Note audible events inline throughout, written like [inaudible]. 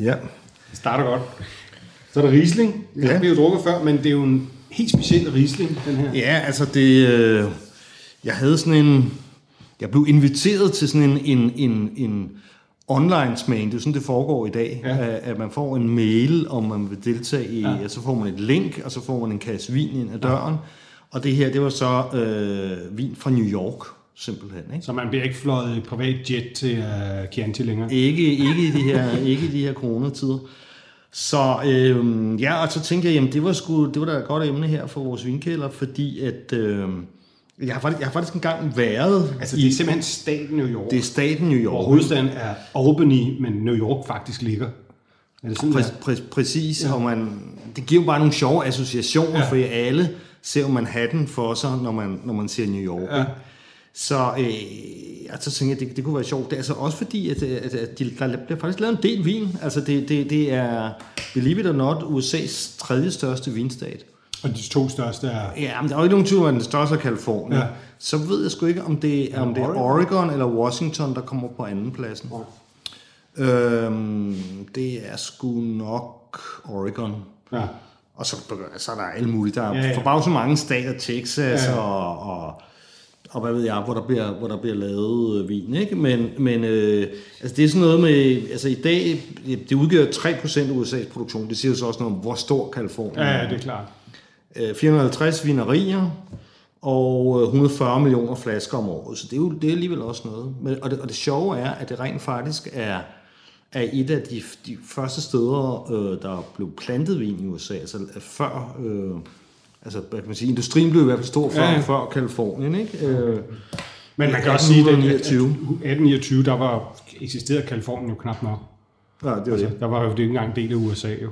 Ja. Det starter godt. Så er der Riesling. Det Ja. har vi jo drukket før, men det er jo en helt speciel Riesling, den her. Ja, altså det... Øh, jeg havde sådan en... Jeg blev inviteret til sådan en, en, en, en online smagning. Det er jo sådan, det foregår i dag. Ja. At, at man får en mail, om man vil deltage i... Ja. Så får man et link, og så får man en kasse vin ind ad døren. Og det her, det var så øh, vin fra New York, simpelthen. Ikke? Så man bliver ikke fløjet i privat jet til uh, Chianti længere. Ikke, ikke, i de her, [laughs] ikke i de her coronatider. Så øhm, ja, og så tænkte jeg, jamen det var, sgu, det var da et godt emne her for vores vinkælder, fordi at øhm, jeg, har faktisk, jeg har faktisk engang været Altså, det er simpelthen staten New York. det er staten New York. hvor hovedstaden er Albany, men New York faktisk ligger. Er det sådan, Præ, præ, præcis, ja. og man, det giver jo bare nogle sjove associationer, ja. For alle ser jo Manhattan for sig, når man, når man ser New York. Ja. Ja. Så, øh, og så tænkte jeg, det, det kunne være sjovt. Det er altså også fordi, at, at, at de, der bliver faktisk lavet en del vin. Altså det, det, det er, believe it or not, USA's tredje største vinstat. Og de to største er... Ja, men der er jo ikke nogen tvivl om, at den største er Kalifornien. Ja. Så ved jeg sgu ikke, om det, om det er Oregon eller Washington, der kommer på anden pladsen. Øhm, det er sgu nok Oregon. Ja. Og så, så er der alle mulige. Der er Ja, ja, ja. ja. forbavs så mange stater, Texas ja, ja. Og, og, og hvad ved jeg, hvor der bliver, hvor der bliver lavet øh, vin. Ikke? Men, men øh, altså det er sådan noget med, altså i dag, det udgør 3% af USA's produktion. Det siger jo så også noget om, hvor stor Kalifornien Ja, ja, det er klart. Øh, 450 vinerier og øh, 140 millioner flasker om året. Så det er jo det er alligevel også noget. Men, og, det, og det sjove er, at det rent faktisk er, er et af de, de første steder, øh, der blev plantet vin i USA. Altså øh, før... Øh, altså, hvad kan man sige, industrien blev i hvert fald stor før, Ja, ja, før Kalifornien, ikke? Øh, Men man kan også sige, at 1829. 1829, der var eksisterede Kalifornien jo knap nok. ja, det var Altså, det. der var jo det ikke engang en del af USA jo.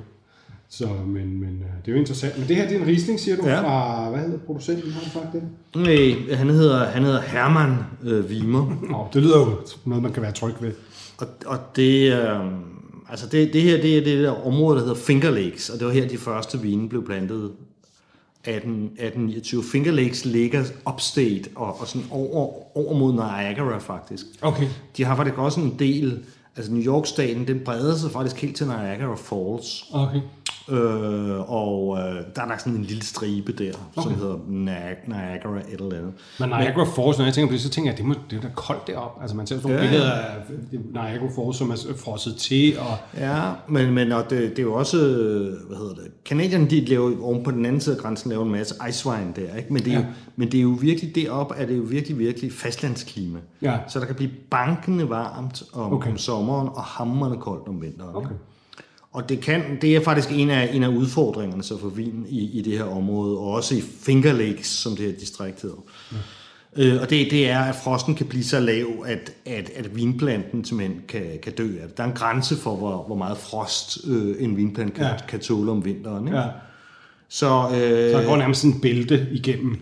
Så, men, men øh, det er jo interessant. Men det her det er en Riesling, siger du, Ja. fra, hvad hedder producenten, har du sagt det? Nej, han hedder, han hedder Herman øh, Wiemer. Nå, det lyder jo noget, man kan være tryg ved. Og, og det, øh, altså det, det her det er det der område, der hedder Finger Lakes, og det var her, de første vine blev plantet 18, 1829. Finger Lakes ligger upstate og, og sådan over, over mod Niagara faktisk. Okay. De har faktisk også en del, altså New York-staten, den breder sig faktisk helt til Niagara Falls. Okay. Øh, og øh, der er der sådan en lille stribe der, okay. som Okay. hedder Niag- Niagara et eller andet. Men Niagara Falls, når jeg tænker på det, så tænker jeg, at det, må, det er da koldt deroppe. Altså man ser sådan nogle Ja. billeder af Niagara Falls, som er frosset til, og Ja, men, men og det, det er jo også, øh, hvad hedder det, Canadierne, de laver oven på den anden side af grænsen, laver en masse icewine der, ikke? Men det, er Ja. jo, men det er jo virkelig, deroppe er det jo virkelig, virkelig fastlandsklima. Ja. Så der kan blive bankende varmt om, Okay. okay. om sommeren, og hammerende koldt om vinteren. ikke? Og det, kan, det er faktisk en af, en af udfordringerne så for vin i, i det her område, og også i Finger Lakes, som det her distrikt hedder. Ja. Øh, og det, det er, at frosten kan blive så lav, at, at, at vinplanten simpelthen kan, kan dø af det. Der er en grænse for, hvor, hvor meget frost øh, en vinplante kan, Ja. kan tåle om vinteren. Ikke? ja. Så, øh, Så der går nærmest en bælte igennem,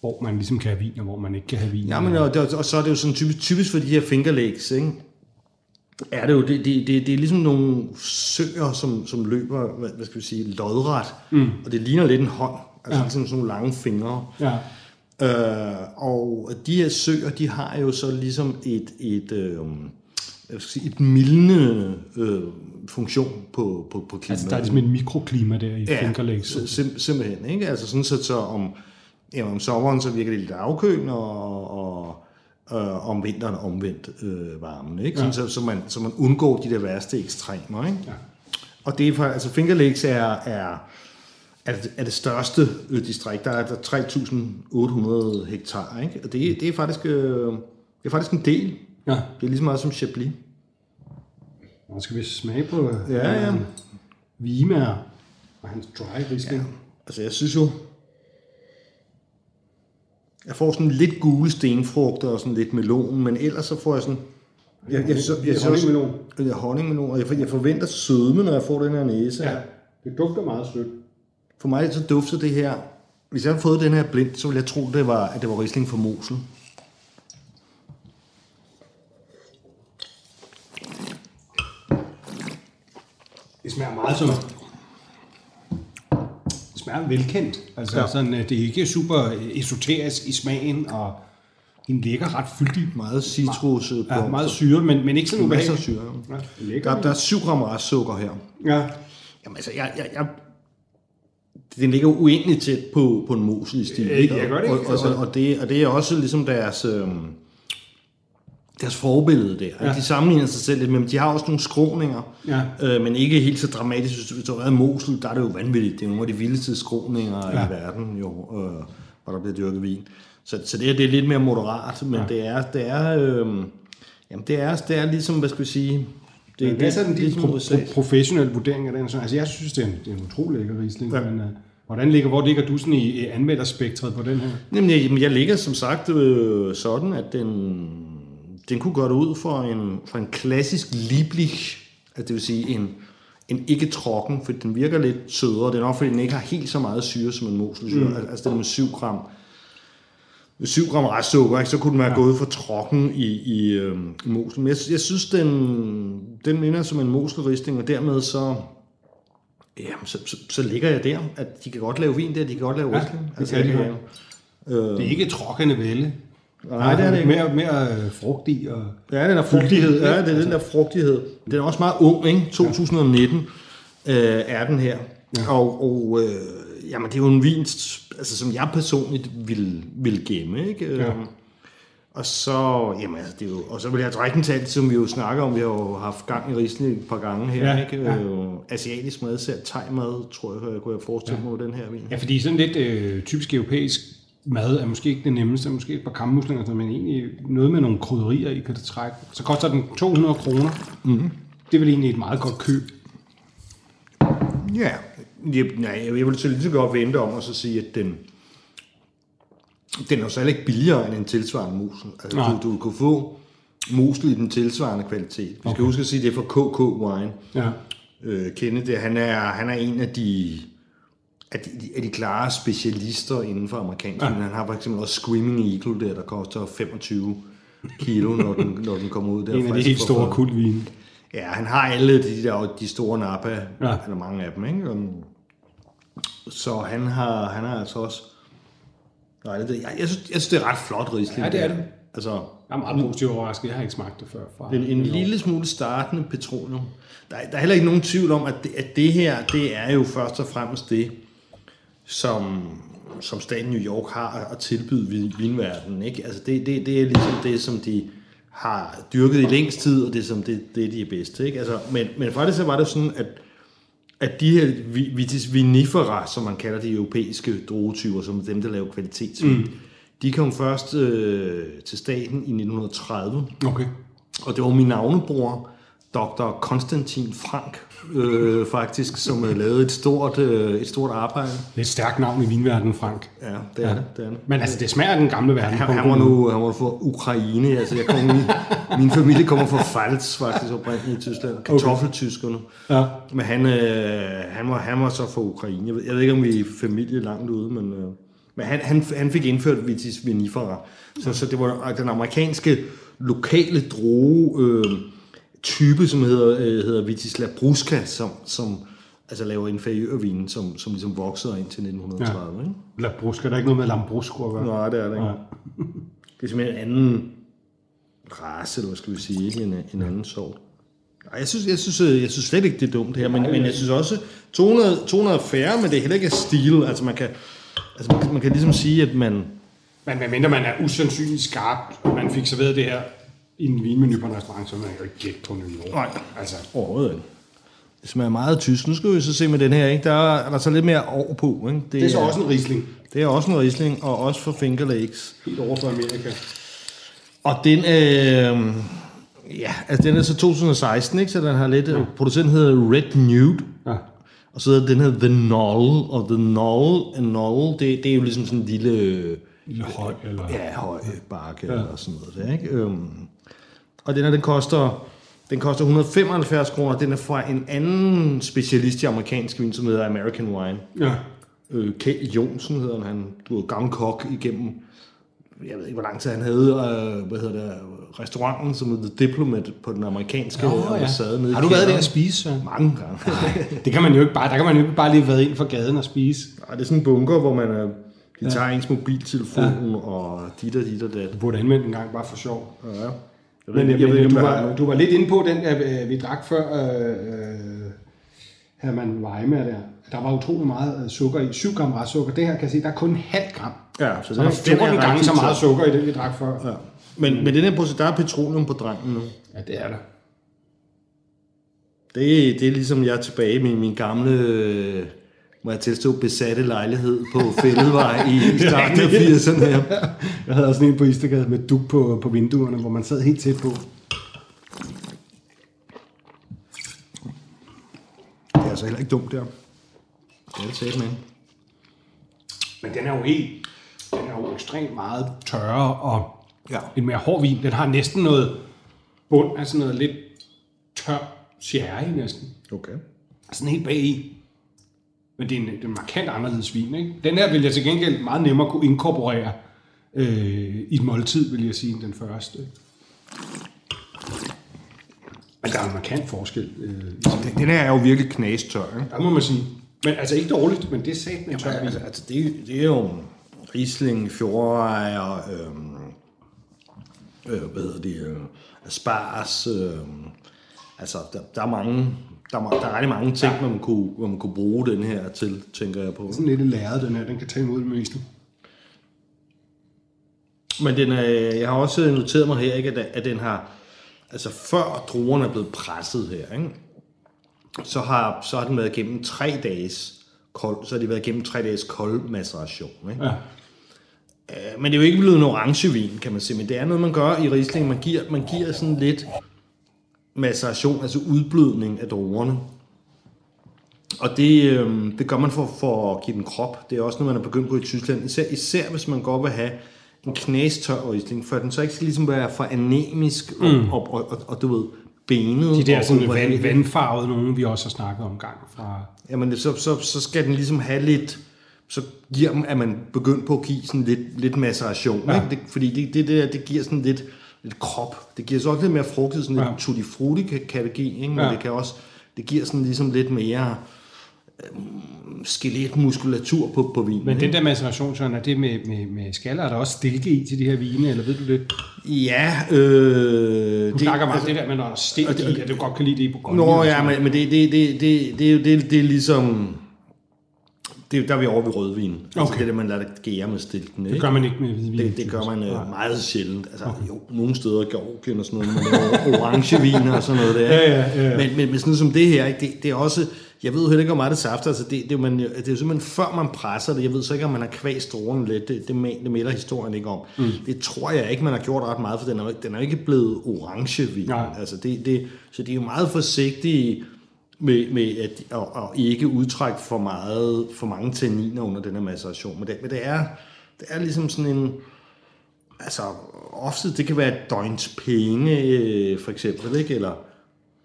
hvor man ligesom kan have vin, og hvor man ikke kan have vin. Ja, men og, det- og så er det jo sådan typisk, typisk for de her Finger Lakes, ikke? Er det jo, det, det, det, det er ligesom nogle søer, som, som løber, hvad, hvad skal vi sige, lodret, mm. og det ligner lidt en hånd, altså Ja. ligesom sådan nogle lange fingre. Ja. Øh, og de her søer, de har jo så ligesom et, et, øh, jeg skal sige, et mildende øh, funktion på, på, på klimaet. Altså, der er ligesom et mikroklima der i ja, Finger Lakes. sim, simpelthen. Ikke? Altså sådan så, så om, ja, om sommeren, så virker det lidt afkølende, og, og, øh, om vinteren omvendt øh, varmen, ikke? Sådan, så, så, man, så man undgår de der værste ekstremer, ikke? Ja. Og det er faktisk, altså Finger Lakes er, er, er, det, er det største distrikt. Der er der 3.800 hektar, ikke? Og det, det, er faktisk, øh, det er faktisk en del. Ja. Det er lige så meget som Chablis. Nu skal vi smage på Ja, ja. øh, Vimaer og hans dry Riesling. Ja. Altså, jeg synes jo... Jeg får sådan lidt gule stenfrugter og sådan lidt melon, men ellers så får jeg sådan... Jeg, jeg, jeg, jeg, jeg, Honningmelon. Ja, honningmelon, og jeg, jeg forventer sødme, når jeg får den her næse. Ja, det dufter meget sødt. For mig så dufter det her... Hvis jeg havde fået den her blind, så ville jeg tro, det var, at det var Riesling fra Mosel. Det smager meget som... Smager velkendt. Altså Ja. ja. sådan, øh, det er ikke super esoterisk i smagen, og den ligger ret fyldig. Meget citrus. Ja, meget syret, men, men ikke sådan Masser af ubehageligt. syre. Ja, lækker. Der, der er 7 gram restsukker her. Ja. Jamen altså, jeg, jeg, jeg, den ligger uendeligt tæt på, på en mosel i stil. Øh, jeg gør det og, ikke, og, altså. og, og, det, og det er også ligesom deres, øh, deres forbillede der. Ja. De sammenligner sig selv lidt, men de har også nogle skråninger, Ja. øh, men ikke helt så dramatisk. Hvis du har været i Mosel, der er det jo vanvittigt. Det er nogle af de vildeste skråninger ja. I verden, jo, øh, hvor der bliver dyrket vin. Så, så det, her, det er lidt mere moderat, men ja. det er, det er, øh, jamen det er, det er ligesom, hvad skal vi sige, det, Hvad er sådan din pro- pro- professionelle vurdering af den? Så, Altså, jeg synes, det er en, det er en utrolig lækker Riesling, Ja. men uh, hvordan ligger, hvor ligger du sådan i, anmelderspektret på den her? Jamen, jeg, jeg ligger som sagt øh, sådan, at den, den kunne det ud for en, for en klassisk Lieblich, altså det vil sige en, en ikke trokken, for den virker lidt sødere. Det er nok, fordi den ikke har helt så meget syre som en moselsyre. Mm. Altså den med 7 gram, med 7 gram restsukker, ikke, så kunne den være ja. gået for trokken i, i, øh, i mosel. Men jeg, jeg synes, den, den minder som en moselristing, og dermed så, jamen, så, så, så ligger jeg der, at de kan godt lave vin der, de kan godt lave Ja, Riesling. det kan de jeg godt. Det er ikke trokkende vælge. Nej, det er det ikke. Mere, mere øh, frugt i. Og... Ja, den er frugtighed. Ja, det er den der frugtighed. Den er også meget ung, ikke? 2019 øh, er den her. Ja. Og, og øh, jamen, det er jo en vin, altså, som jeg personligt vil, vil gemme, ikke? Ja. Øhm, Og så, jamen, altså, det er jo, og så vil jeg drikke til, som vi jo snakker om, vi har jo haft gang i Riesling et par gange her, Ja, ikke? ja. Øh, asiatisk mad, især thai-mad, tror jeg, kunne jeg forestille mig med den her vin. Ja, fordi sådan lidt øh, typisk europæisk mad er måske ikke det nemmeste, måske et par kammuslinger, sådan, men egentlig noget med nogle krydderier i kan det trække. Så koster den 200 kroner. Mm-hmm. Det er vel egentlig et meget godt køb. Ja, jeg, nej, jeg vil så lige så godt vente om og så sige, at den, den er jo heller ikke billigere end en tilsvarende musel. Altså, Nej. du, du kan få musel i den tilsvarende kvalitet. Vi skal Okay. huske at sige, at det er fra KK Wine. Ja. Øh, Kenneth, han er, han er en af de, af de, af de klare specialister inden for amerikansk. Ja. Han har for eksempel også Screaming Eagle der, der koster 25 kilo, når den, når den kommer ud der. En af de helt store kultvine. Ja, han har alle de der de store Napa, ja. Eller mange af dem, ikke? Så han har, han har altså også... Nej, det, jeg, jeg, synes, jeg synes, det er ret flot Riesling. Ja, det er det. Altså, Jeg er meget positivt overrasket. Jeg har ikke smagt det før. Fra en, en lille smule startende petroleum. Der, er- der er heller ikke nogen tvivl om, at det, at det her, det er jo først og fremmest det, som, som staten New York har at tilbyde vin- vinverdenen. Ikke? Altså det, det, det er ligesom det, som de har dyrket i længst tid, og det er som det, det de er bedst til. Ikke? Altså, men, men faktisk så var det sådan, at, at de her vi- vitis vinifera, som man kalder de europæiske druetyper, som dem, der laver kvalitetsvin, mm. de kom først øh, til staten i 1930, Okay. og det var min navnebror, Dr. Konstantin Frank, øh, faktisk, som øh, lavede et stort, øh, et stort arbejde. Det er et stærkt navn i vinverdenen, Frank. Ja, det er ja. det. det, er det. Men altså, det smager af den gamle verden. Han, han, var nu, han var fra Ukraine, altså jeg kom, min, min familie kommer fra Pfalz, faktisk oprindeligt i Tyskland, kartoffeltyskerne. Ja. Men han, øh, han, var, han var så fra Ukraine. Jeg ved, jeg ved ikke, om vi er familie langt ude, men, øh, men han, han, han fik indført vitis vinifera. Så, så det var den amerikanske lokale droge øh, type, som hedder, øh, hedder vitis labruska, som, som altså laver inferiørvin, som, som ligesom voksede ind til 1930. Ja. Ikke? Lambrusco, der er ikke noget med Lambrusco at gøre. Nej, det er det ikke. Nej. Det er simpelthen en anden race, eller hvad skal vi sige, ikke en, en anden sort. Ej, jeg synes, jeg, synes, øh, jeg synes slet ikke, det er dumt det her, men, men jeg synes også, 200, 200 er færre, men det er heller ikke stil. Altså man kan, altså man, kan- man kan ligesom sige, at man, Men medmindre man er usandsynligt skarp, og man fik serveret det her i en vinmenu på en restaurant, så er man jo ikke gætte på niveau. Nej. Altså, Overhovedet ikke. Det smager meget tysk. Nu skal vi så se med den her, ikke? Der er, er der så lidt mere over på, ikke? det er så også en risling. det er også en risling, og også for Finger Lakes. Helt over for Amerika. Og den, øh, ja, altså den er så 2016, ikke? Så den har lidt, ja. producenten hedder Red Nude. Ja. Og så hedder den her The Knoll, og The Knoll, and Knoll det, det er jo ligesom sådan en lille, Lille høj, eller... ja, høj bakke ja. eller sådan noget der, ikke? Øhm, og den her, den koster, den koster 175 kroner, den er fra en anden specialist i amerikansk vin, som hedder American Wine. Ja. Øh, Kjeld Jonsen hedder han, han du var gammel kok igennem, jeg ved ikke, hvor lang tid han havde, øh, hvad hedder det, restauranten, som hedder The Diplomat på den amerikanske oh, ja. ambassade nede Har du været der at spise, så? Mange gange. Det kan man jo ikke bare, der kan man jo ikke bare lige været ind for gaden og spise. Nej, det er sådan en bunker, hvor man er, de tager ens mobiltelefon ja. og dit og dit og dat. Du burde anvende den gang bare for sjov. Ja. Jeg ved, Men, jeg, jeg, ved du, var, du var lidt inde på den, øh, vi drak før, øh, Herman Weimar der. Der var utrolig meget øh, sukker i. 7 gram restsukker. Det her kan jeg se, der er kun en halv gram. Ja, så Så der er 14 gange så meget sukker i det, vi drak før. Ja. Men, men den her procedure, der er petroleum på drengen nu. Ja, det er der. Det, det er ligesom jeg er tilbage min, min gamle, øh, må jeg tilstå, besatte lejlighed på [laughs] Fælledvej i starten af 80'erne her. Jeg havde også en på Istergade med duk på, på vinduerne, hvor man sad helt tæt på. Det er altså heller ikke dumt der. Det er det tæt med. Men den er jo helt, den er jo ekstremt meget tørre og Ja. en mere hård vin. Den har næsten noget bund sådan noget lidt tør sherry næsten. Okay. Sådan helt bag i. Men det er en, det er en markant anderledes vin, ikke? Den her vil jeg til gengæld meget nemmere kunne inkorporere øh, i et måltid, vil jeg sige, end den første. Men der er en markant forskel. Øh, Den her er jo virkelig knastør, ikke? der må man sige. Men altså ikke dårligt, men det er sat med tør. Altså, altså det, det er jo Riesling, Fjordejer, øhm, øh, hvad hedder det, øh, Spars, øh, altså der, der, er mange, der, er, ma- der er rigtig mange ting, man kunne, man kunne bruge den her til, tænker jeg på. Sådan lidt læret, den her. Den kan tage imod det meste. Men den er, jeg har også noteret mig her, ikke, at, at den har, altså før druerne er blevet presset her, ikke, så, har, så har den været igennem tre dages kold, så har de været igennem tre dages kold maceration. Ikke? Ja. Øh, Men det er jo ikke blevet en orangevin, kan man sige. Men det er noget, man gør i Riesling. Man giver, man giver sådan lidt maceration, altså udblødning af druerne. Og det, øh, det gør man for, for at give den krop. Det er også noget, man er begyndt på i Tyskland. Især, især hvis man godt vil have en knastør Riesling, for den så ikke skal ligesom være for anemisk og, mm. og, og, og, og, du ved, benet. De der sådan vand, vandfarvede nogen, vi også har snakket om gang fra... Jamen, så, så, så skal den ligesom have lidt... Så giver dem, at man begyndt på at give sådan lidt, lidt maceration. Ja. Ikke? Det, fordi det, det, der, det giver sådan lidt, lidt krop. Det giver så også lidt mere frugtet, sådan Ja. tutti frutti det give. Ikke? Men Ja. det kan også... Det giver sådan ligesom lidt mere øhm, skeletmuskulatur på, på vinen. Men ikke? den der maceration, Søren, er det med, med, med skaller? Er der også stilke i til de her vine, eller ved du det? Ja, øh... Du snakker meget om det der med, når der er stilke i, at du godt kan lide det i Bourgogne. Nå ja, men, men det, det, det, det, det, er jo- det, det er ligesom... Det, der er vi over ved rødvin. Altså Okay. det der, man lader det gære med stilken. Det gør man ikke med hvidvin. Det, det gør man øh, meget sjældent. Altså, okay. jo, nogle steder Georgien og sådan noget, man laver [laughs] orangeviner og sådan noget der. Ja, ja, ja, ja. Men, men, men sådan som det her, ikke, det, det er også... Jeg ved jo heller ikke, hvor meget det safter. Altså, det, det, er jo man, det er jo simpelthen før man presser det. Jeg ved så ikke, om man har kvæst druerne lidt. Det, det, det melder historien ikke om. Mm. Det tror jeg ikke, man har gjort ret meget, for den er, den er ikke blevet orangevin. Nej. Altså, det, det, så de er jo meget forsigtige med, med at, at, at ikke udtrække for, meget, for mange tanniner under den her maceration. Men det, men det, er, det er ligesom sådan en... Altså, ofte det kan være et døgns penge, øh, for eksempel, ikke? Eller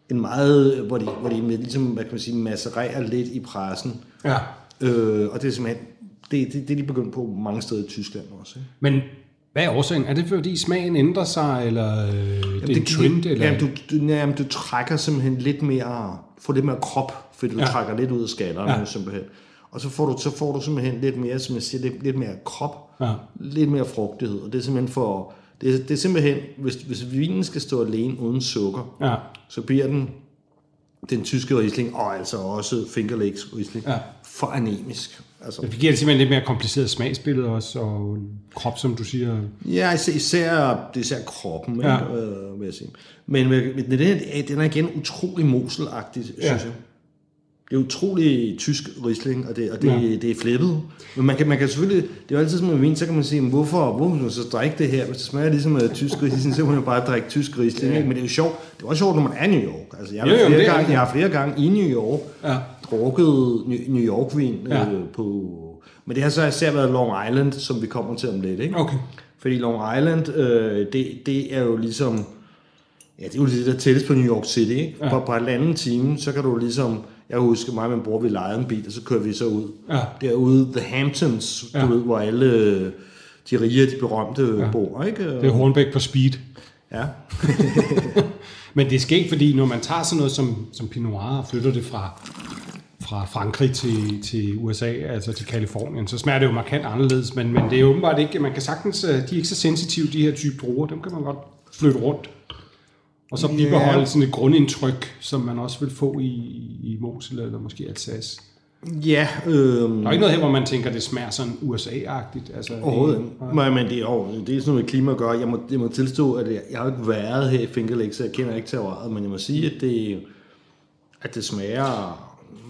en meget, hvor de, hvor de med, ligesom, hvad kan man sige, macererer lidt i pressen. Ja. Øh, og det er simpelthen, det, det, det er de begyndt på mange steder i Tyskland også. Ikke? Men hvad er årsagen? Er det fordi smagen ændrer sig, eller øh, det er en trend? Eller? Jamen, du, du, jamen, du trækker simpelthen lidt mere, får lidt mere krop, fordi du ja. Trækker lidt ud af skallerne ja. Simpelthen. Og så får, du, så får du simpelthen lidt mere, som jeg siger, lidt, lidt mere krop, Ja. lidt mere frugtighed. Og det er simpelthen for, det, er- det er simpelthen, hvis, hvis vinen skal stå alene uden sukker, Ja. så bliver den den tyske Riesling, og altså også Finger Lakes Riesling, Ja. for anemisk. Altså, Det giver det simpelthen lidt mere kompliceret smagsbillede også, og krop, som du siger. Ja, især, især, det især kroppen, Ja. ja. øh, vil jeg sige. Men, men den, er- den er igen utrolig moselagtig, synes Ja. jeg. Det er utrolig tysk risling, og det, og det, Ja. det er flippet. Men man kan, man kan selvfølgelig, det er jo altid som med vin, så kan man sige, men hvorfor, hvorfor man så drikke det her? Hvis det smager ligesom af tysk risling, så må man jo bare drikke tysk risling. Ja. Ja. Men det er jo sjovt, det er også sjovt, når man er i New York. Altså, jeg, har Jo, jo, flere det gange, jeg har flere gange i New York Ja. drukket New- York-vin ja. øh, på... Men det har så især været Long Island, som vi kommer til om lidt, ikke? Okay. Fordi Long Island, øh, det, det er jo ligesom... Ja, det er jo det, der tættest på New York City, ikke? Ja. På, på en anden time, så kan du ligesom... Jeg husker mig og min bror, vi lejede en bil, og så kører vi så ud. Ja. Derude, The Hamptons, du Ja. ved, hvor alle øh, de rige og de berømte Ja. bor, ikke? Det er Hornbæk på speed. Ja. [laughs] Men det er skægt, fordi når man tager sådan noget som, som Pinot Noir og flytter det fra, fra Frankrig til, til USA, altså til Kalifornien, så smager det jo markant anderledes, men, men det er åbenbart ikke, man kan sagtens, øh, de er ikke så sensitive, de her type druer, dem kan man godt flytte rundt. Og så bibeholde Ja. sådan et grundindtryk, som man også vil få i, i Mosel eller måske Alsace. Ja, øh, Der er ikke noget her, hvor man tænker, det smager sådan USA-agtigt. Altså, Overhovedet det- ikke. Men, men det, er, jo, det er sådan noget klima at gøre. Jeg må, jeg må tilstå, at jeg, jeg har ikke været her i Finger Lakes, så jeg kender ikke terroiret, men jeg må sige, at det, at det smager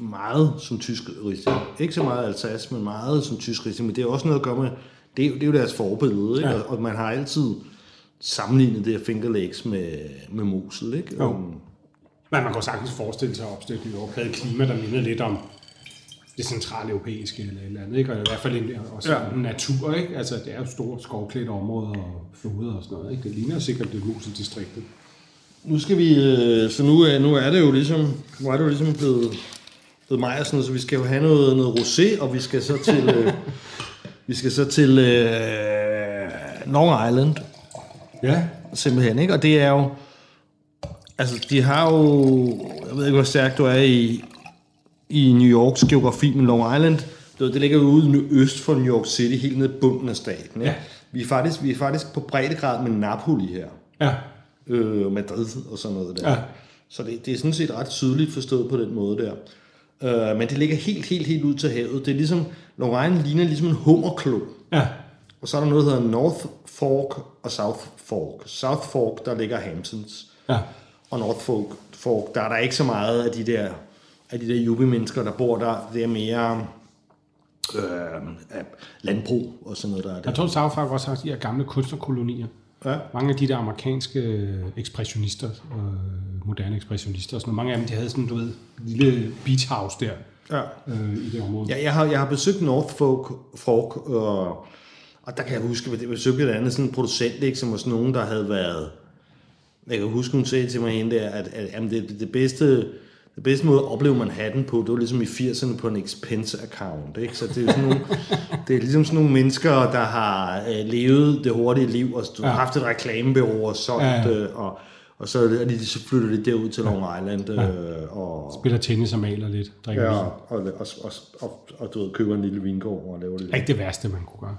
meget som tysk Riesling. Ikke så meget Alsace, men meget som tysk Riesling. Men det er også noget at gøre med, det er, det er jo deres forbillede, ikke? Ja. Ja. Og, og man har altid sammenlignet det her Finger Lakes med, med Mosel, ikke? Jo. Um, Men man kan sagtens forestille sig at opstille et klima, der mindede lidt om det centrale europæiske eller et eller andet, ikke? Og i hvert fald en, også ja. Natur, ikke? Altså, det er jo store skovklædte områder og floder og sådan noget, ikke? Det ligner sikkert det Moseldistriktet. Nu skal vi, øh, så nu er, nu er det jo ligesom, nu er det jo ligesom blevet, blevet maj og sådan noget, så vi skal jo have noget, noget rosé, og vi skal så til, øh, [laughs] vi skal så til øh, Long Island, Ja. simpelthen, ikke? Og det er jo, altså de har jo, jeg ved ikke, hvor stærkt du er i, i New Yorks geografi, men Long Island, ved, det ligger jo ude nu- øst for New York City, helt nede i bunden af staten, ikke? Ja. Vi er faktisk, vi er faktisk på breddegrad med Napoli her Ja. øh, Madrid og sådan noget der. Ja. Så det, det er sådan set ret tydeligt forstået på den måde der. Øh, men det ligger helt, helt, helt ud til havet. Det er ligesom, Long Island ligner ligesom en hummerklo. Ja. Og så er der noget, der hedder North Fork og South Fork. South Fork, der ligger Hamptons. Ja. Og North Fork, Fork der er der ikke så meget af de der, af de der jubi-mennesker, der bor der. Det er mere øh, landbrug og sådan noget, der er der. Jeg tror, South Park også har de her gamle kunstnerkolonier. Ja. Mange af de der amerikanske øh, ekspressionister, øh, moderne ekspressionister og sådan noget, mange af dem, de havde sådan, du ved, lille beach house der Ja. øh, i det område. Ja, jeg har, jeg har besøgt North Fork, Fork og, og der kan jeg huske, at jeg besøgte et andet sådan en producent, ikke, som var sådan nogen, der havde været... Jeg kan huske, hun sagde til mig hende der, at, at jamen, det, det, det bedste... Det bedste måde at opleve Manhattan på, det var ligesom i 80'erne på en expense account. Ikke? Så det er, jo sådan nogle, [laughs] det er ligesom sådan nogle mennesker, der har øh, levet det hurtige liv, og ja. Ja. haft et reklamebureau og solgt, Ja, ja. Og, og så, er de, så flytter de derud til Long Island. Øh, og, Spiller tennis og maler lidt, drikker Ja, ja. og, og, og, og, og, og du ved, køber en lille vingård og laver det. Ikke det værste, man kunne gøre.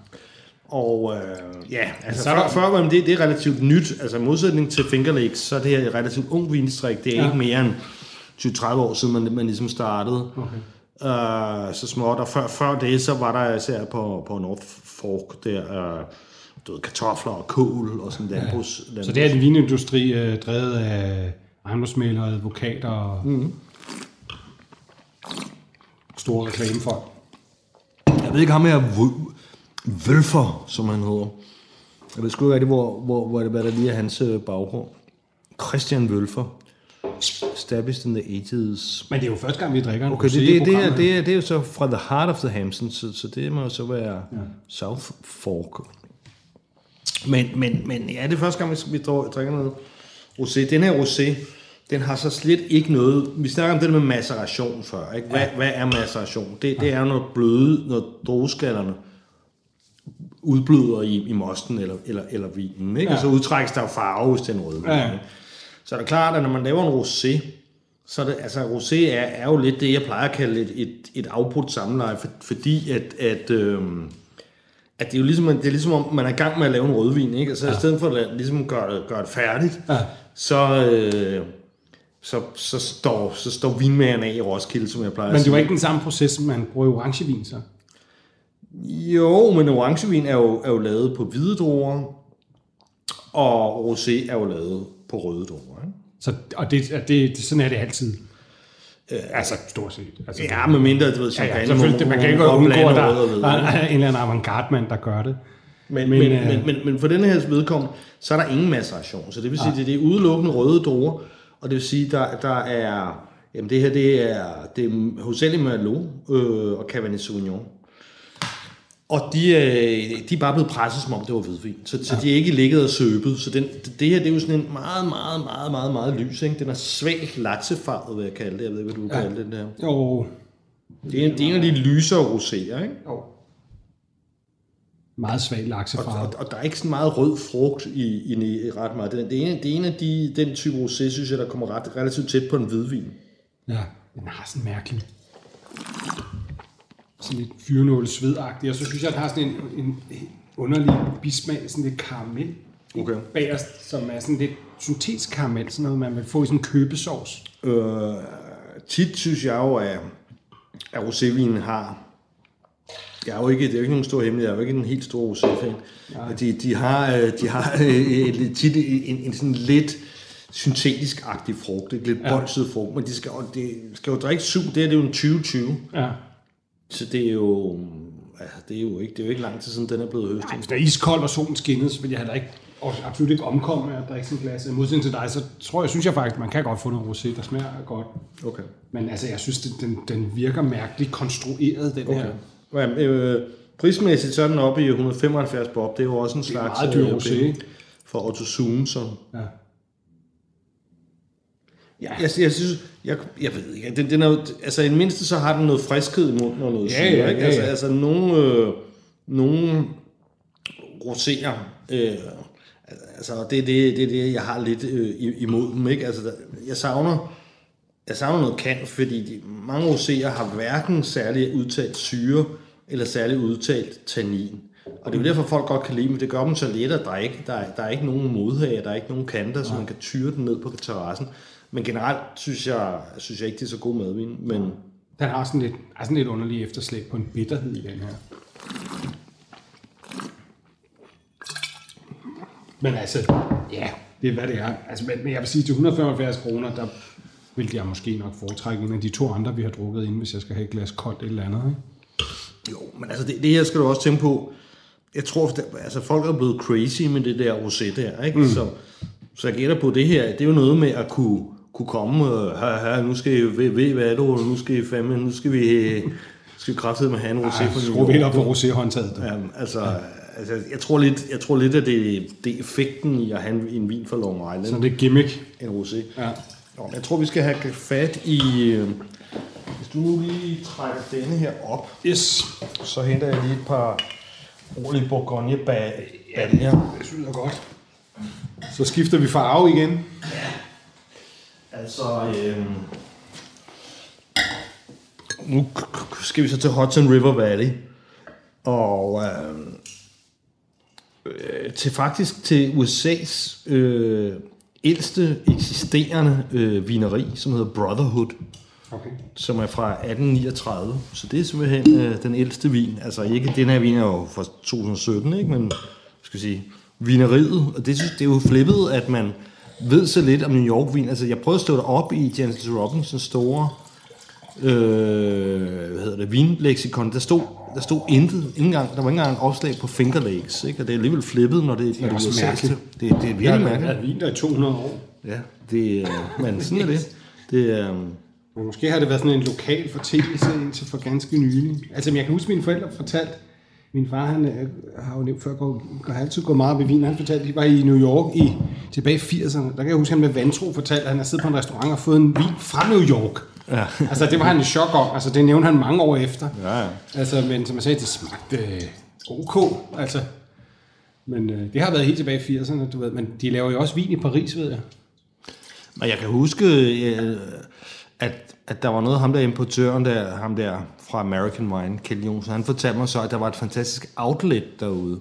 Og øh, ja, altså Så før, der- før det, det er relativt nyt. Altså i modsætning til Finger Lakes, så er det her et relativt ung vinstrik. Det er Ja. ja. ikke mere end 20-30 år siden, man, man ligesom startede. Okay. Øh, så småt, og før, før det, så var der især på, på North Fork der, øh, du ved, kartofler og kål og sådan landbrugs. Så det er en vinindustri øh, drevet af ejendomsmælere, advokater og mm. store reklamefolk. Jeg ved ikke ham her, Wølfer, som han hedder. Jeg ved sgu ikke rigtig, hvor, hvor, hvor det, hvad der lige er hans øh, baggrund. Christian Wølfer. Established in the 80s. Men det er jo første gang, vi drikker en Okay, det, det, det, er, det, er, det er jo så fra the heart of the Hamptons, så, så det må jo så være ja. South Fork. Men, men, men ja, det er første gang, vi, vi drikker noget rosé. Den her rosé, den har så slet ikke noget... Vi snakker om det med maceration før, ikke? Hvad, ja. hvad er maceration? Det, det er jo noget bløde, når drueskallerne udbløder i, i mosten eller, eller, eller vinen, ikke? Ja. Og så udtrækkes der jo farve, hvis det er en rødvin. Ja, ikke? Så er det klart, at når man laver en rosé, så er det, altså rosé er, er jo lidt det, jeg plejer at kalde et, et, et afbrudt samleje, for, fordi at, at, øhm, at det er jo ligesom, det er ligesom om, man er i gang med at lave en rødvin, ikke? Og så ja. i stedet for at ligesom gøre det, gøre det færdigt, Ja. så, øh, så, så, står, så står vinmageren af i Roskilde, som jeg plejer Men det var ikke den samme proces, man bruger i orangevin, så? Jo, men orangevin er jo, er jo lavet på hvide druer, og rosé er jo lavet på røde druer. Ikke? så og det, det, det, sådan er det altid. Øh, altså, stort set. Altså, Ja, med mindre, du ved, ja, champagne. ja, selvfølgelig. Det, man kan ikke undgå, at der, rød og hvid, der er en eller anden avantgarde-mand, der gør det. Men, Men, men, øh, men, men, men for den her vedkommende, så er der ingen maceration. Så det vil sige, at det er udelukkende røde druer, og det vil sige, der, der er, jamen det her, det er, det er hovedsageligt Merlot øh, og Cabernet Sauvignon. Og de, øh, de er bare blevet presset, som om det var hvidvin. Så, så de er ikke ligget og søbet. Så den, det her, det er jo sådan en meget, meget, meget, meget, meget lys. Ikke? Den er svagt laksefarvet, vil jeg kalde det. Jeg ved ikke, hvad du vil kalde det. Den her. Jo, Det er, en, det er en af de lysere roséer, ikke? jo. Meget svag laksefarve. Og, og der er ikke så meget rød frugt i, i, i ret meget. Det, det, er en, det er en af de, den type rosé, synes jeg, der kommer ret, relativt tæt på en hvidvin. Ja, den har sådan mærkelig. Sådan lidt fyrenål svedagtig. Og så synes jeg, at den har sådan en, en underlig bismag, sådan lidt karamel. Okay. Bagerst, som er sådan lidt syntetisk karamel, sådan noget, man vil få i sådan en købesovs. Øh, tit synes jeg jo, at, at rosévinen har... Jeg er jo ikke, det er jo ikke nogen stor hemmelighed, jeg er jo ikke en helt stor rosé-fan. De, de har, øh, de har øh, tit en, en sådan lidt syntetisk-agtig frugt, ikke? lidt Ja. bolset frugt, men de skal, og det skal jo drikke super, det her det er jo en 2020, Ja. Så det er jo, altså, det er jo ikke, det er jo ikke lang tid siden, den er blevet høstet. Nej, hvis det er iskoldt og solen skinnede, så vil jeg heller ikke, og absolut ikke omkomme med at drikke sådan et glas. I modsætning til dig, så tror jeg, synes jeg faktisk, man kan godt få noget rosé, der smager godt. Okay. Men altså, jeg synes, den, den, virker mærkeligt konstrueret, den okay. her. Ja, øh, prismæssigt så er den oppe i 175 bob. Det er jo også en slags... meget dyr øh, rosé? For Otto Zoom, så... Ja. Ja. Jeg, jeg synes, jeg, jeg ved ikke, den, den er altså i det mindste så har den noget friskhed i munden og noget Ja, syre, ja, ikke? ja, Altså, ja. altså nogle, øh, nogle roséer, øh, altså det, det, det er det, jeg har lidt øh, imod dem, ikke? Altså, der, jeg savner, jeg savner noget kan, fordi de, mange roséer har hverken særlig udtalt syre, eller særlig udtalt tannin. Og det er jo derfor, folk godt kan lide dem. Det gør dem så let at drikke. Der er, der er ikke nogen modhager, der er ikke nogen kanter, så man kan tyre den ned på terrassen. Men generelt synes jeg, synes jeg ikke, det er så god madvin. Men Den har sådan lidt, har sådan lidt underlig efterslæb på en bitterhed i den her. Men altså, ja, det er hvad det er. Altså, men, men jeg vil sige, til 175 kroner, der vil jeg måske nok foretrække en af de to andre, vi har drukket inden, hvis jeg skal have et glas koldt eller andet. Ikke? jo, men altså det, det her skal du også tænke på. Jeg tror, at altså, folk er blevet crazy med det der rosé der. Ikke? Mm. Så, så jeg gætter på det her. Det er jo noget med at kunne, kunne komme og her, her, nu skal I, ved, ved hvad er du, nu skal I fandme, nu skal vi, skal vi kraftedeme med have en rosé på Skru helt op for roséhåndtaget. Ja, altså, ja. altså, jeg tror lidt, jeg tror lidt at det, det er effekten i at have en, en vin fra Long Island, Så det er gimmick. en rosé. Ja. Nå, jeg tror, vi skal have fat i... øh, Hvis du nu lige trækker denne her op, Yes. så henter jeg lige et par ordentlige bourgogne baljer. Det synes jeg godt. Så skifter vi farve igen. Altså, øh, nu skal vi så til Hudson River Valley. Og øh, øh, til faktisk til USA's øh, ældste eksisterende øh, vineri, som hedder Brotherhood, Okay. som er fra 1839. Så det er simpelthen øh, den ældste vin. Altså ikke, den her vin er jo fra 2017, ikke? men skal jeg sige, vineriet. Og det, synes, det er jo flippet, at man ved så lidt om New York-vin. Altså jeg prøvede at stå det op i Janis Robinsons store øh, hvad hedder det, vinleksikon. Der stod, der stod intet. Ikke engang, der var ikke engang en opslag på Finger Lakes. Ikke? Og det er alligevel flippet, når det, det er USA's. mærkeligt. Det, det er Vi virkelig mærkeligt. været vin der i 200 år. Ja, det, øh, men sådan er det. Det er... Øh, Men måske har det været sådan en lokal fortællelse indtil for ganske nylig. Altså, jeg kan huske, at mine forældre fortalte, min far, han øh, har jo nævnt før, går, går altid gået meget op i vin. Han fortalte, at de var i New York i, tilbage i 80'erne. Der kan jeg huske, at han med vantro fortalte, at han har siddet på en restaurant og fået en vin fra New York. Ja. [laughs] altså, det var han i chok om. Altså, det nævnte han mange år efter. Ja, ja. Altså, men som jeg sagde, det smagte øh, ok. Altså, men øh, det har været helt tilbage i 80'erne, du ved. Men de laver jo også vin i Paris, ved jeg. Og jeg kan huske, øh, at, der var noget ham der importøren der, ham der fra American Wine, Kjell Jonsen, han fortalte mig så, at der var et fantastisk outlet derude.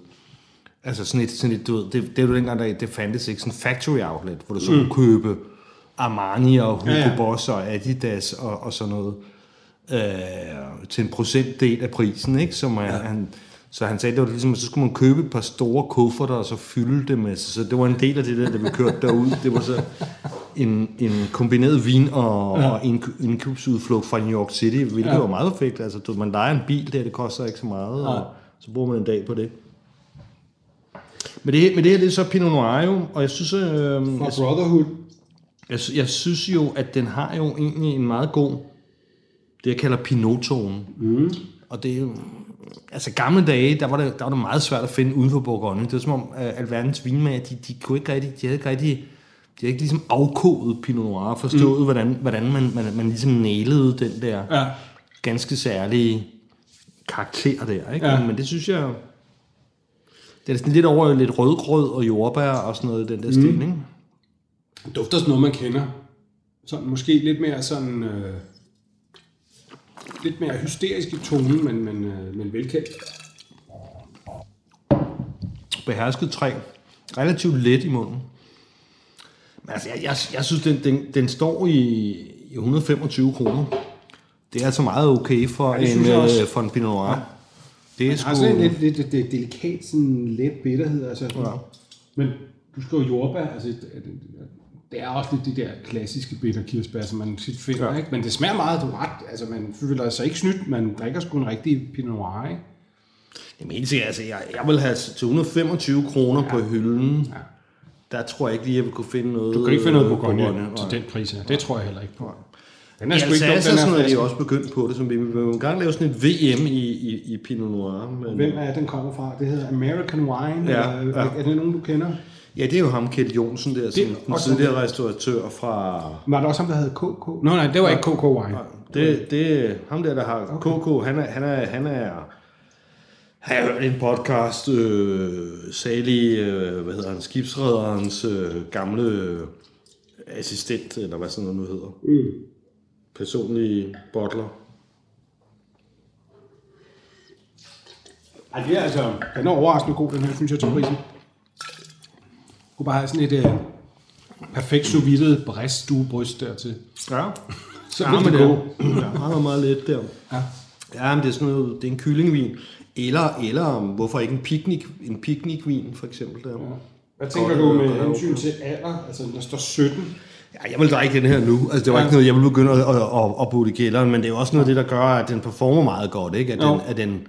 Altså sådan et, sådan et du ved, det, det jo dengang, der, det fandtes ikke, sådan en factory outlet, hvor du så mm. kunne købe Armani og Hugo Ja, ja. Boss og Adidas og, og sådan noget øh, til en procentdel af prisen, ikke? Som ja. han, så han sagde, det var ligesom, at så skulle man købe et par store kufferter og så fylde det med, så det var en del af det der, da vi kørte derud. Det var så en, en kombineret vin og, ja. og en indkøbsudflugt fra New York City, hvilket ja. var meget perfekt. Altså, du, man leger en bil der, det koster ikke så meget, og så bruger man en dag på det. Men det, her- men det her, det er så Pinot Noir jo, og jeg synes, øh, Fra jeg, Brotherhood. jeg, jeg synes jo, at den har jo egentlig en meget god, det jeg kalder Pinot-tone. Mm. Og det er jo, altså gamle dage, der var, det, der var det meget svært at finde uden for Bourgogne. Det var som om, at alverdens vinmager, de, de kunne ikke rigtig, de havde ikke rigtig, de havde ikke ligesom afkodet Pinot Noir, forstået, mm. hvordan, hvordan man, man, man ligesom nælede den der Ja. ganske særlige karakter der, ikke? Ja. Men det synes jeg, det er sådan lidt over lidt rødgrød og jordbær og sådan noget i den der stil, ikke? Det dufter sådan noget, man kender. Sådan, måske lidt mere sådan... Øh, lidt mere hysterisk i tonen, men, men, øh, men velkendt. behersket træ. Relativt let i munden. Altså, jeg, jeg, jeg synes, den, den, den står i, i 125 kroner. Det er altså meget okay for, det ja, en, øh, for en Pinot Noir. Ja. Det er Det sgu... sådan en lidt, lidt, lidt delikat, sådan let bitterhed. Altså. Ja. Men du skriver jordbær, altså det, det, det er også lidt de der klassiske bitterkirsebær, som man tit finder, Ja. ikke? Men det smager meget, du ret. Altså man føler sig ikke snydt, man drikker sgu en rigtig Pinot Noir, ikke? Jamen, helt sikkert, altså, jeg, jeg vil have til 125 kroner ja. på hylden. Ja. Der tror jeg ikke lige, jeg vil kunne finde noget... Du kan ikke finde noget øh, Bourgogne Bourgogne, til nej. den pris her. Det tror jeg heller ikke på. Den I er sgu ikke dum, Alsace den og sådan noget, er de også begyndt på det, som vi vi vil engang lave sådan et VM i, i, i Pinot Noir. Men, Hvem er den kommer fra? Det hedder American Wine. Ja, eller, ja. Er det nogen, du kender? Ja, det er jo ham, Kjeld Jonsen der, som Det er den tidligere restauratør fra... Var der også ham, der havde KK? Nå, nej, det var ikke KK Wine. Det, det ham der, der har okay. KK, han er, han er, han er har jeg hørt en podcast, øh, salig, øh, hvad hedder han, skibsrederens øh, gamle øh, assistent, eller hvad sådan noget nu hedder. Mm. Personlig bottler. Ej, det er altså, den er overraskende god, den her, synes jeg, til prisen. Du kunne bare have sådan et øh, perfekt sous vide bryst dertil. Ja. Så men det er, ja, er meget let der. Ja. Ja, men det er sådan noget, det er en kyllingvin. Eller, eller hvorfor ikke en picnic, en picnicvin, for eksempel. Der. Hvad tænker Godt, du med hensyn til alder? Altså, der står 17. Ja, jeg vil drikke den her nu. Altså, det var Ja. ja. ikke noget, jeg vil begynde at, at, at, at putte i kælderen, men det er jo også noget af det, der gør, at den performer meget godt, ikke? At den, at den,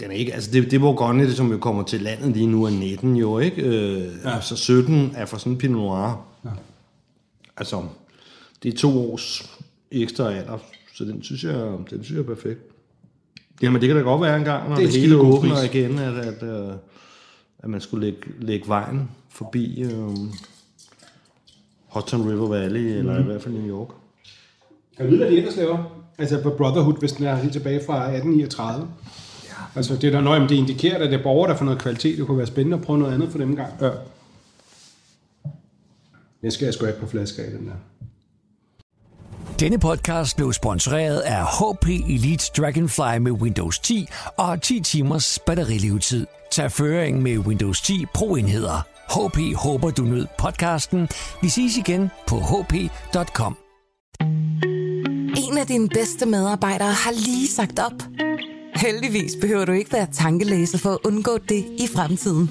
den er ikke, altså det, det Bourgogne, det, som jo kommer til landet lige nu, er 19 jo, ikke? Øh, ja. Så 17 er for sådan en Pinot Noir. Ja. Altså, det er to års ekstra alder, så den synes jeg, den synes jeg er perfekt. Jamen, det kan da godt være en gang, når Det det, hele åbner pris. igen, at, at, øh, at man skulle lægge, lægge vejen forbi øh, Hudson River Valley, mm. eller i hvert fald New York. Kan du vide, hvad de ellers laver? Altså på Brotherhood, hvis den er helt tilbage fra 1839. Ja. Altså det er der nøje, det indikerer, at det er borgere, der får noget kvalitet. Det kunne være spændende at prøve noget andet for dem en gang. Ja. Jeg skal jeg sgu ikke på flasker i den der. Denne podcast blev sponsoreret af HP Elite Dragonfly med Windows 10 og 10 timers batterilevetid. Tag føring med Windows 10 Pro-enheder. HP håber du nød podcasten. Vi ses igen på hp.com. En af dine bedste medarbejdere har lige sagt op. Heldigvis behøver du ikke være tankelæser for at undgå det i fremtiden.